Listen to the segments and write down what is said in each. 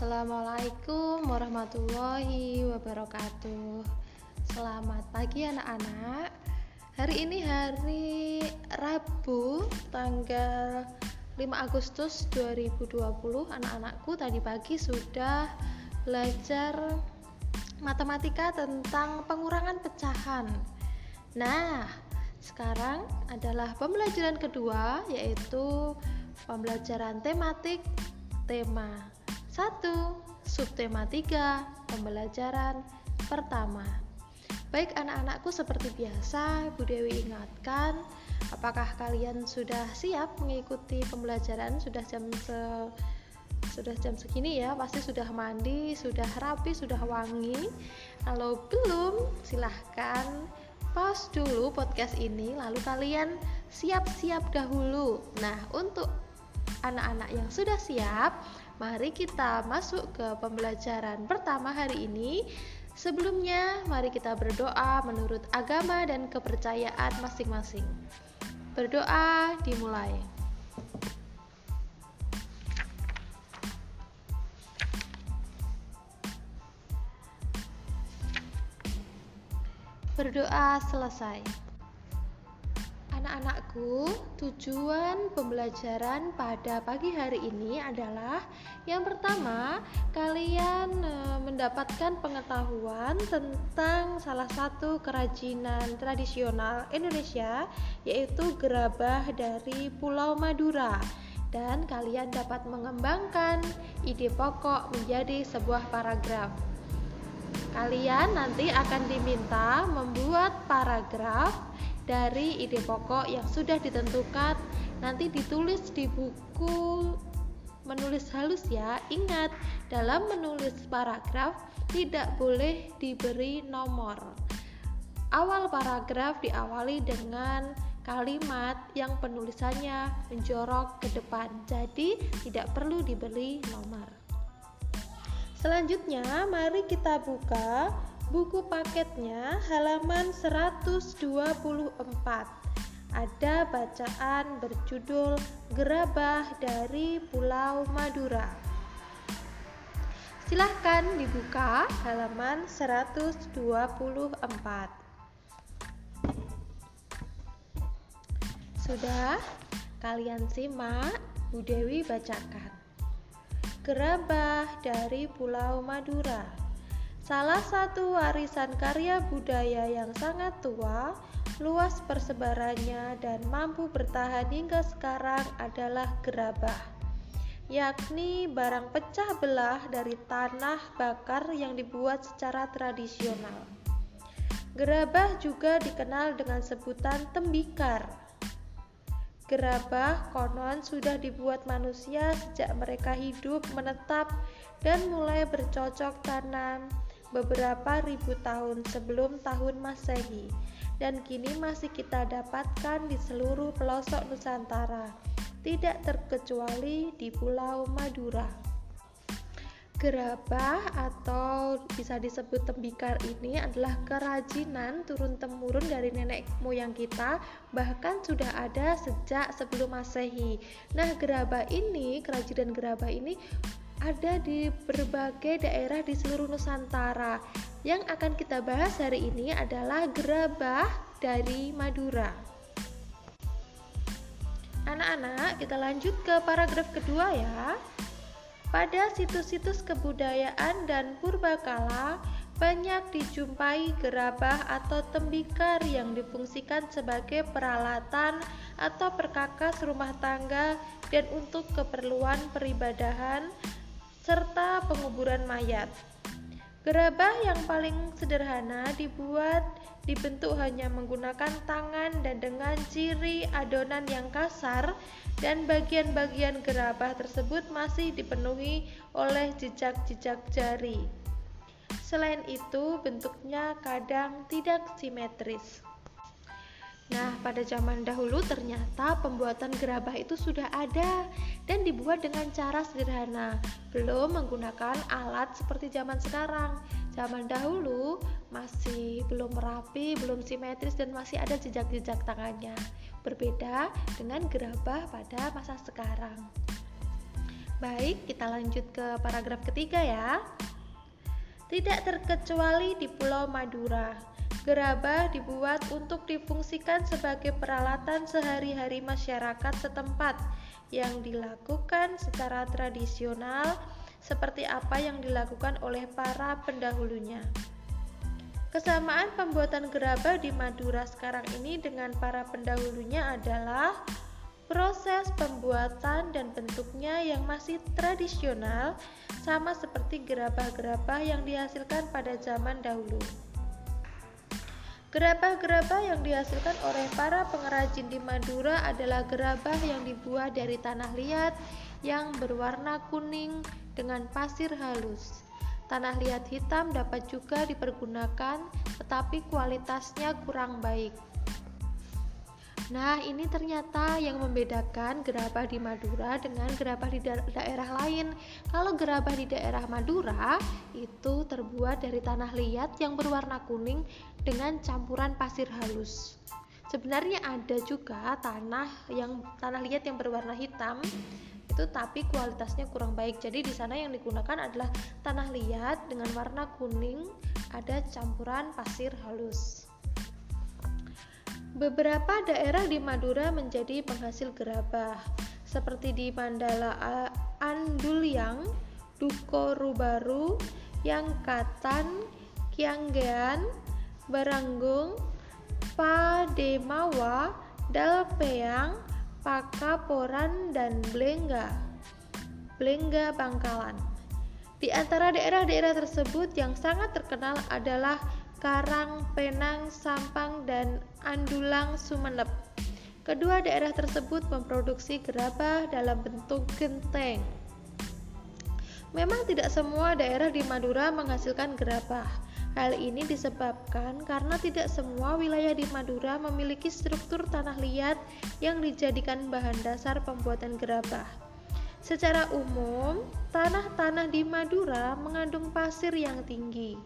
Assalamualaikum warahmatullahi wabarakatuh. Selamat pagi anak-anak. Hari ini hari Rabu, tanggal 5 Agustus 2020. Anak-anakku tadi pagi sudah belajar matematika tentang pengurangan pecahan. Nah, sekarang adalah pembelajaran kedua yaitu pembelajaran tematik tema 1, subtema 3, pembelajaran pertama. Baik anak-anakku seperti biasa, Bu Dewi ingatkan, apakah kalian sudah siap mengikuti pembelajaran? Sudah jam se sudah jam segini ya, pasti sudah mandi, sudah rapi, sudah wangi. Kalau belum, silahkan pause dulu podcast ini, lalu kalian siap-siap dahulu. Nah, untuk anak-anak yang sudah siap, Mari kita masuk ke pembelajaran pertama hari ini. Sebelumnya, mari kita berdoa menurut agama dan kepercayaan masing-masing. Berdoa dimulai. Berdoa selesai anak-anakku, tujuan pembelajaran pada pagi hari ini adalah yang pertama, kalian e, mendapatkan pengetahuan tentang salah satu kerajinan tradisional Indonesia yaitu gerabah dari Pulau Madura dan kalian dapat mengembangkan ide pokok menjadi sebuah paragraf. Kalian nanti akan diminta membuat paragraf dari ide pokok yang sudah ditentukan. Nanti ditulis di buku menulis halus ya. Ingat dalam menulis paragraf tidak boleh diberi nomor. Awal paragraf diawali dengan kalimat yang penulisannya menjorok ke depan jadi tidak perlu diberi nomor. Selanjutnya mari kita buka Buku paketnya halaman 124. Ada bacaan berjudul Gerabah dari Pulau Madura. Silahkan dibuka halaman 124. Sudah? Kalian simak, Bu Dewi bacakan. Gerabah dari Pulau Madura Salah satu warisan karya budaya yang sangat tua, luas persebarannya dan mampu bertahan hingga sekarang adalah gerabah, yakni barang pecah belah dari tanah bakar yang dibuat secara tradisional. Gerabah juga dikenal dengan sebutan tembikar. Gerabah konon sudah dibuat manusia sejak mereka hidup menetap dan mulai bercocok tanam beberapa ribu tahun sebelum tahun Masehi dan kini masih kita dapatkan di seluruh pelosok Nusantara, tidak terkecuali di Pulau Madura. Gerabah atau bisa disebut tembikar ini adalah kerajinan turun-temurun dari nenek moyang kita, bahkan sudah ada sejak sebelum Masehi. Nah, gerabah ini, kerajinan gerabah ini ada di berbagai daerah di seluruh Nusantara. Yang akan kita bahas hari ini adalah gerabah dari Madura. Anak-anak, kita lanjut ke paragraf kedua ya. Pada situs-situs kebudayaan dan purbakala, banyak dijumpai gerabah atau tembikar yang difungsikan sebagai peralatan atau perkakas rumah tangga dan untuk keperluan peribadahan serta penguburan mayat. Gerabah yang paling sederhana dibuat dibentuk hanya menggunakan tangan dan dengan ciri adonan yang kasar dan bagian-bagian gerabah tersebut masih dipenuhi oleh jejak-jejak jari. Selain itu, bentuknya kadang tidak simetris. Nah, pada zaman dahulu ternyata pembuatan gerabah itu sudah ada dan dibuat dengan cara sederhana, belum menggunakan alat seperti zaman sekarang. Zaman dahulu masih belum rapi, belum simetris dan masih ada jejak-jejak tangannya. Berbeda dengan gerabah pada masa sekarang. Baik, kita lanjut ke paragraf ketiga ya. Tidak terkecuali di Pulau Madura, gerabah dibuat untuk difungsikan sebagai peralatan sehari-hari masyarakat setempat yang dilakukan secara tradisional seperti apa yang dilakukan oleh para pendahulunya. Kesamaan pembuatan gerabah di Madura sekarang ini dengan para pendahulunya adalah Proses pembuatan dan bentuknya yang masih tradisional sama seperti gerabah-gerabah yang dihasilkan pada zaman dahulu. Gerabah-gerabah yang dihasilkan oleh para pengrajin di Madura adalah gerabah yang dibuat dari tanah liat yang berwarna kuning dengan pasir halus. Tanah liat hitam dapat juga dipergunakan, tetapi kualitasnya kurang baik. Nah, ini ternyata yang membedakan gerabah di Madura dengan gerabah di da daerah lain. Kalau gerabah di daerah Madura itu terbuat dari tanah liat yang berwarna kuning dengan campuran pasir halus. Sebenarnya ada juga tanah yang tanah liat yang berwarna hitam itu tapi kualitasnya kurang baik. Jadi di sana yang digunakan adalah tanah liat dengan warna kuning, ada campuran pasir halus. Beberapa daerah di Madura menjadi penghasil gerabah, seperti di Mandala Anduliang, Duko Rubaru, Yangkatan, Kianggean, Baranggung, Pademawa, Dalpeang, Pakaporan, dan Blengga. Blengga Bangkalan. Di antara daerah-daerah tersebut yang sangat terkenal adalah Karang, Penang, Sampang, dan Andulang, Sumeneb. Kedua daerah tersebut memproduksi gerabah dalam bentuk genteng. Memang tidak semua daerah di Madura menghasilkan gerabah. Hal ini disebabkan karena tidak semua wilayah di Madura memiliki struktur tanah liat yang dijadikan bahan dasar pembuatan gerabah. Secara umum, tanah-tanah di Madura mengandung pasir yang tinggi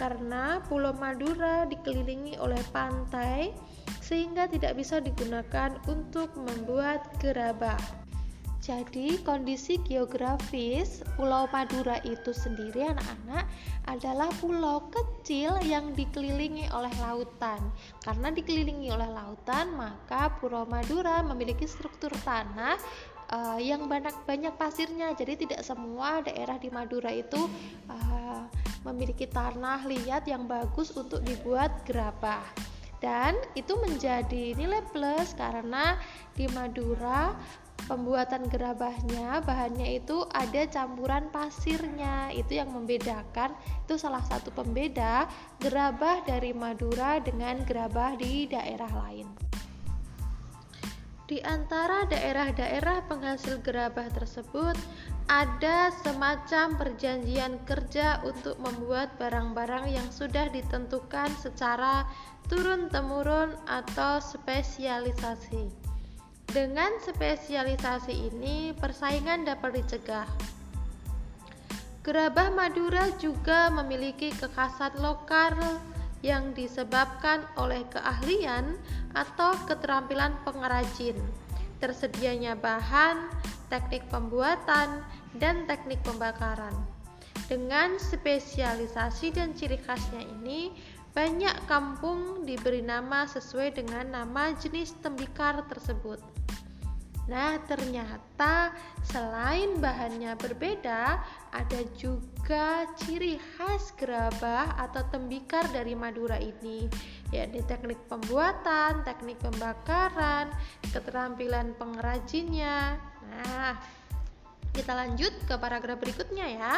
karena Pulau Madura dikelilingi oleh pantai sehingga tidak bisa digunakan untuk membuat gerabah. Jadi, kondisi geografis Pulau Madura itu sendiri anak-anak adalah pulau kecil yang dikelilingi oleh lautan. Karena dikelilingi oleh lautan, maka Pulau Madura memiliki struktur tanah uh, yang banyak banyak pasirnya. Jadi tidak semua daerah di Madura itu uh, memiliki tanah liat yang bagus untuk dibuat gerabah. Dan itu menjadi nilai plus karena di Madura pembuatan gerabahnya bahannya itu ada campuran pasirnya. Itu yang membedakan itu salah satu pembeda gerabah dari Madura dengan gerabah di daerah lain. Di antara daerah-daerah penghasil gerabah tersebut ada semacam perjanjian kerja untuk membuat barang-barang yang sudah ditentukan secara turun-temurun atau spesialisasi. Dengan spesialisasi ini, persaingan dapat dicegah. Gerabah Madura juga memiliki kekhasan lokal yang disebabkan oleh keahlian atau keterampilan pengrajin, tersedianya bahan, teknik pembuatan, dan teknik pembakaran. Dengan spesialisasi dan ciri khasnya ini, banyak kampung diberi nama sesuai dengan nama jenis tembikar tersebut. Nah, ternyata selain bahannya berbeda, ada juga ciri khas gerabah atau tembikar dari Madura ini, yakni teknik pembuatan, teknik pembakaran, keterampilan pengrajinnya. Nah, kita lanjut ke paragraf berikutnya ya.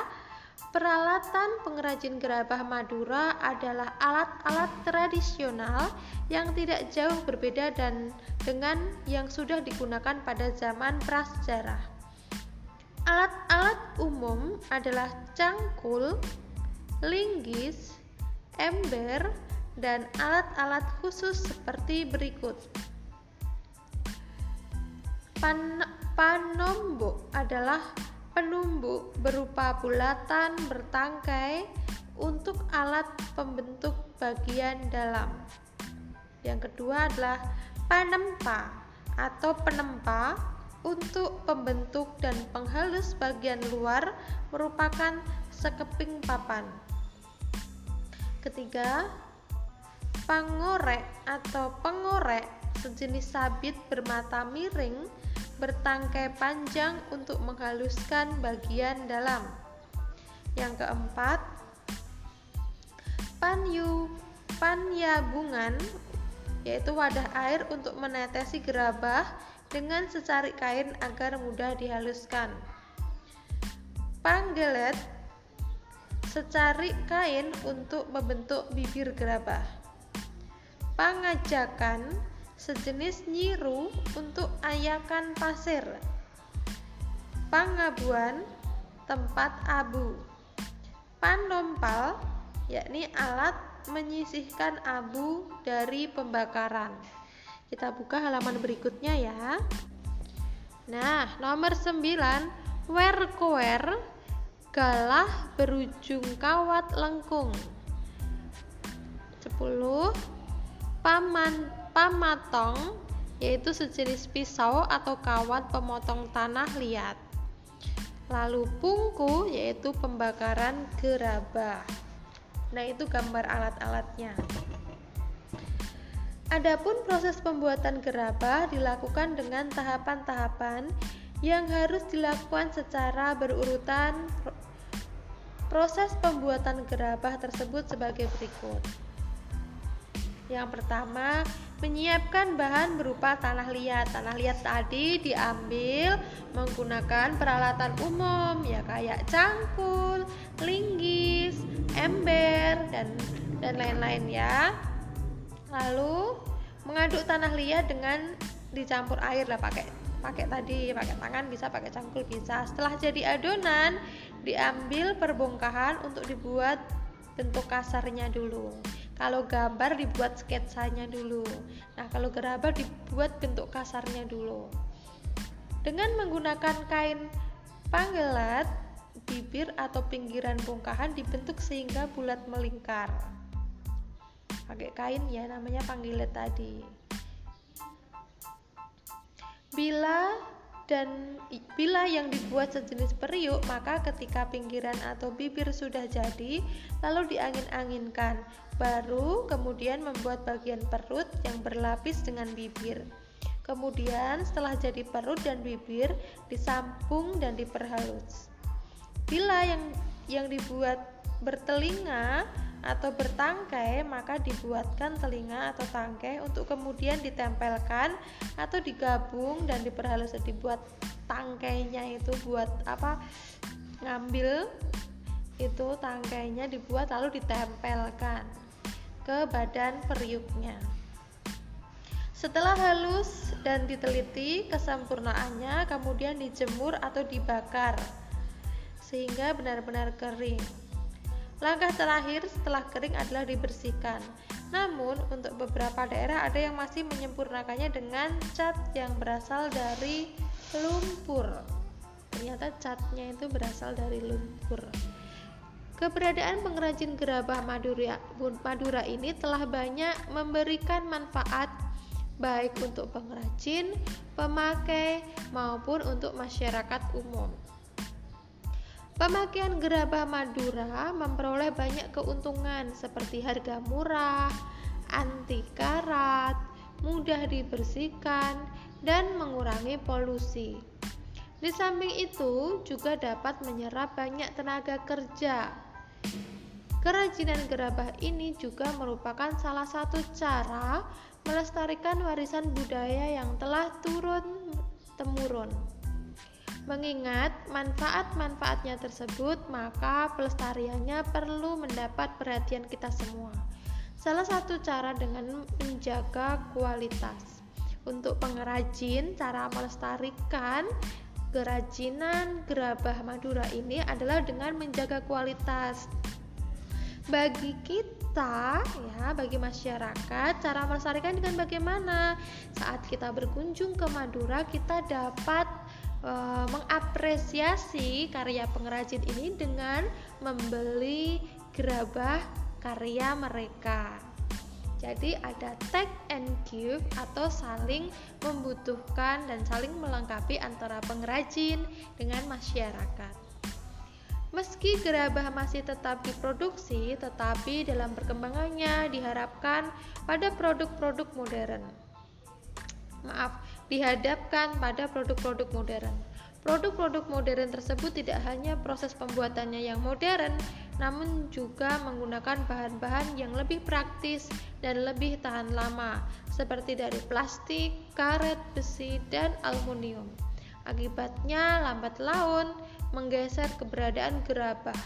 Peralatan pengrajin gerabah Madura adalah alat-alat tradisional yang tidak jauh berbeda dan dengan yang sudah digunakan pada zaman prasejarah. Alat-alat umum adalah cangkul, linggis, ember, dan alat-alat khusus seperti berikut. Pan panombok adalah penumbuk berupa bulatan bertangkai untuk alat pembentuk bagian dalam. Yang kedua adalah panempa atau penempa untuk pembentuk dan penghalus bagian luar merupakan sekeping papan. Ketiga, pangorek atau pengorek sejenis sabit bermata miring bertangkai panjang untuk menghaluskan bagian dalam. Yang keempat, panyu panyabungan yaitu wadah air untuk menetesi gerabah dengan secari kain agar mudah dihaluskan. Panggelet secari kain untuk membentuk bibir gerabah. Pangajakan sejenis nyiru untuk ayakan pasir. Pangabuan tempat abu. Panompal yakni alat menyisihkan abu dari pembakaran. Kita buka halaman berikutnya ya. Nah, nomor 9, werkower galah berujung kawat lengkung. 10. Paman pamatong yaitu sejenis pisau atau kawat pemotong tanah liat. Lalu pungku yaitu pembakaran gerabah. Nah, itu gambar alat-alatnya. Adapun proses pembuatan gerabah dilakukan dengan tahapan-tahapan yang harus dilakukan secara berurutan. Proses pembuatan gerabah tersebut sebagai berikut. Yang pertama, menyiapkan bahan berupa tanah liat. Tanah liat tadi diambil menggunakan peralatan umum ya kayak cangkul, linggis, ember dan dan lain-lain ya. Lalu mengaduk tanah liat dengan dicampur air lah pakai pakai tadi pakai tangan bisa pakai cangkul bisa setelah jadi adonan diambil perbongkahan untuk dibuat bentuk kasarnya dulu kalau gambar dibuat sketsanya dulu. Nah kalau gerabah dibuat bentuk kasarnya dulu. Dengan menggunakan kain panggelat bibir atau pinggiran bongkahan dibentuk sehingga bulat melingkar. Pakai kain ya namanya panggilet tadi. Bila dan bila yang dibuat sejenis periuk maka ketika pinggiran atau bibir sudah jadi lalu diangin-anginkan baru kemudian membuat bagian perut yang berlapis dengan bibir. Kemudian setelah jadi perut dan bibir disampung dan diperhalus. Bila yang yang dibuat bertelinga atau bertangkai, maka dibuatkan telinga atau tangkai untuk kemudian ditempelkan atau digabung dan diperhalus dibuat tangkainya itu buat apa? ngambil itu tangkainya dibuat lalu ditempelkan ke badan periuknya. Setelah halus dan diteliti kesempurnaannya, kemudian dijemur atau dibakar sehingga benar-benar kering. Langkah terakhir setelah kering adalah dibersihkan. Namun, untuk beberapa daerah ada yang masih menyempurnakannya dengan cat yang berasal dari lumpur. Ternyata catnya itu berasal dari lumpur. Keberadaan pengrajin gerabah Madura, Madura ini telah banyak memberikan manfaat baik untuk pengrajin, pemakai, maupun untuk masyarakat umum. Pemakaian gerabah Madura memperoleh banyak keuntungan seperti harga murah, anti karat, mudah dibersihkan, dan mengurangi polusi. Di samping itu, juga dapat menyerap banyak tenaga kerja. Kerajinan gerabah ini juga merupakan salah satu cara melestarikan warisan budaya yang telah turun-temurun. Mengingat manfaat-manfaatnya tersebut, maka pelestariannya perlu mendapat perhatian kita semua. Salah satu cara dengan menjaga kualitas. Untuk pengrajin, cara melestarikan kerajinan gerabah Madura ini adalah dengan menjaga kualitas. Bagi kita, ya, bagi masyarakat, cara melestarikan dengan bagaimana? Saat kita berkunjung ke Madura, kita dapat uh, mengapresiasi karya pengrajin ini dengan membeli gerabah karya mereka. Jadi ada take and sinergif atau saling membutuhkan dan saling melengkapi antara pengrajin dengan masyarakat. Meski gerabah masih tetap diproduksi, tetapi dalam perkembangannya diharapkan pada produk-produk modern. Maaf, dihadapkan pada produk-produk modern. Produk-produk modern tersebut tidak hanya proses pembuatannya yang modern, namun juga menggunakan bahan-bahan yang lebih praktis dan lebih tahan lama, seperti dari plastik, karet, besi, dan aluminium. Akibatnya, lambat laun menggeser keberadaan gerabah.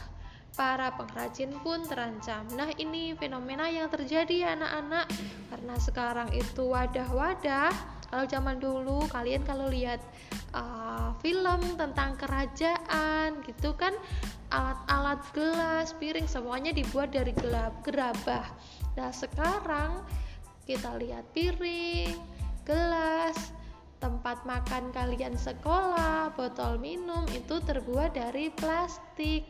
Para pengrajin pun terancam. Nah, ini fenomena yang terjadi anak-anak karena sekarang itu wadah-wadah. Kalau zaman dulu kalian kalau lihat uh, film tentang kerajaan gitu kan alat-alat gelas, piring semuanya dibuat dari gelap gerabah. Nah, sekarang kita lihat piring, gelas, tempat makan kalian sekolah, botol minum itu terbuat dari plastik.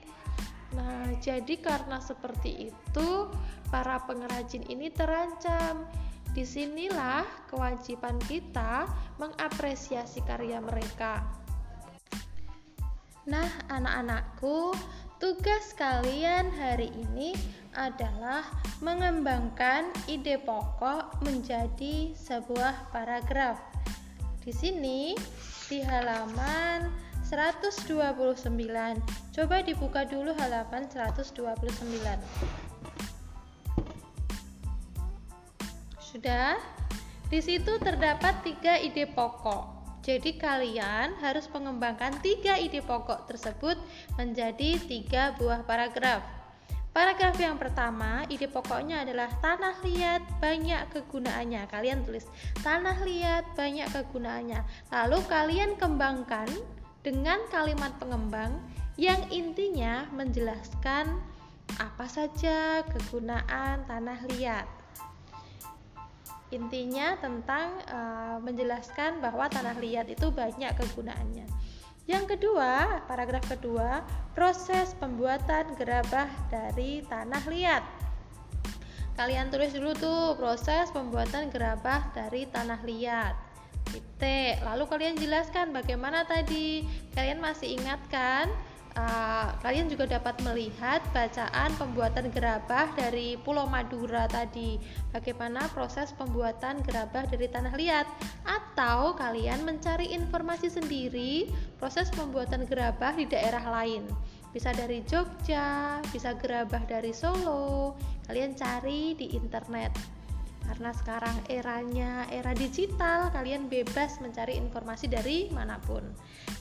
Nah, jadi karena seperti itu, para pengrajin ini terancam. Di sinilah kewajiban kita mengapresiasi karya mereka. Nah, anak-anakku, tugas kalian hari ini adalah mengembangkan ide pokok menjadi sebuah paragraf. Di sini di halaman 129. Coba dibuka dulu halaman 129. Sudah? Di situ terdapat tiga ide pokok. Jadi kalian harus mengembangkan tiga ide pokok tersebut menjadi tiga buah paragraf. Paragraf yang pertama, ide pokoknya adalah tanah liat banyak kegunaannya. Kalian tulis tanah liat banyak kegunaannya. Lalu kalian kembangkan dengan kalimat pengembang yang intinya menjelaskan apa saja kegunaan tanah liat. Intinya tentang uh, menjelaskan bahwa tanah liat itu banyak kegunaannya. Yang kedua, paragraf kedua, proses pembuatan gerabah dari tanah liat. Kalian tulis dulu tuh proses pembuatan gerabah dari tanah liat. Titik. Lalu kalian jelaskan bagaimana tadi. Kalian masih ingat kan? Uh, kalian juga dapat melihat bacaan pembuatan gerabah dari Pulau Madura tadi. Bagaimana proses pembuatan gerabah dari tanah liat atau kalian mencari informasi sendiri proses pembuatan gerabah di daerah lain. Bisa dari Jogja, bisa gerabah dari Solo. Kalian cari di internet karena sekarang eranya era digital kalian bebas mencari informasi dari mana pun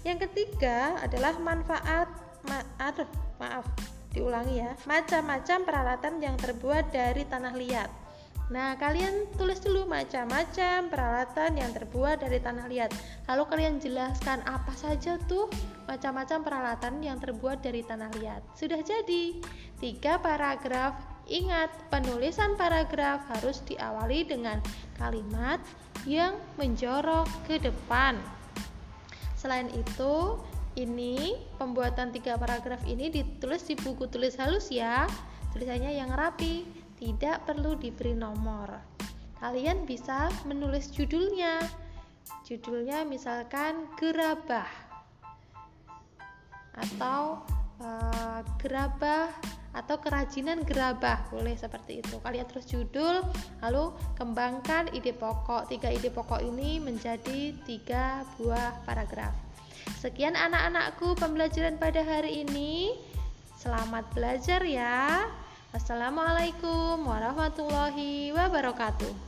yang ketiga adalah manfaat ma aduh maaf diulangi ya macam-macam peralatan yang terbuat dari tanah liat Nah, kalian tulis dulu macam-macam peralatan yang terbuat dari tanah liat. Lalu kalian jelaskan apa saja tuh macam-macam peralatan yang terbuat dari tanah liat. Sudah jadi. Tiga paragraf. Ingat, penulisan paragraf harus diawali dengan kalimat yang menjorok ke depan. Selain itu, ini pembuatan tiga paragraf ini ditulis di buku tulis halus ya. Tulisannya yang rapi tidak perlu diberi nomor. Kalian bisa menulis judulnya. Judulnya misalkan gerabah. Atau uh, gerabah atau kerajinan gerabah. Boleh seperti itu. Kalian terus judul lalu kembangkan ide pokok. Tiga ide pokok ini menjadi tiga buah paragraf Sekian anak-anakku pembelajaran pada hari ini. Selamat belajar ya. Assalamualaikum warahmatullahi wabarakatuh.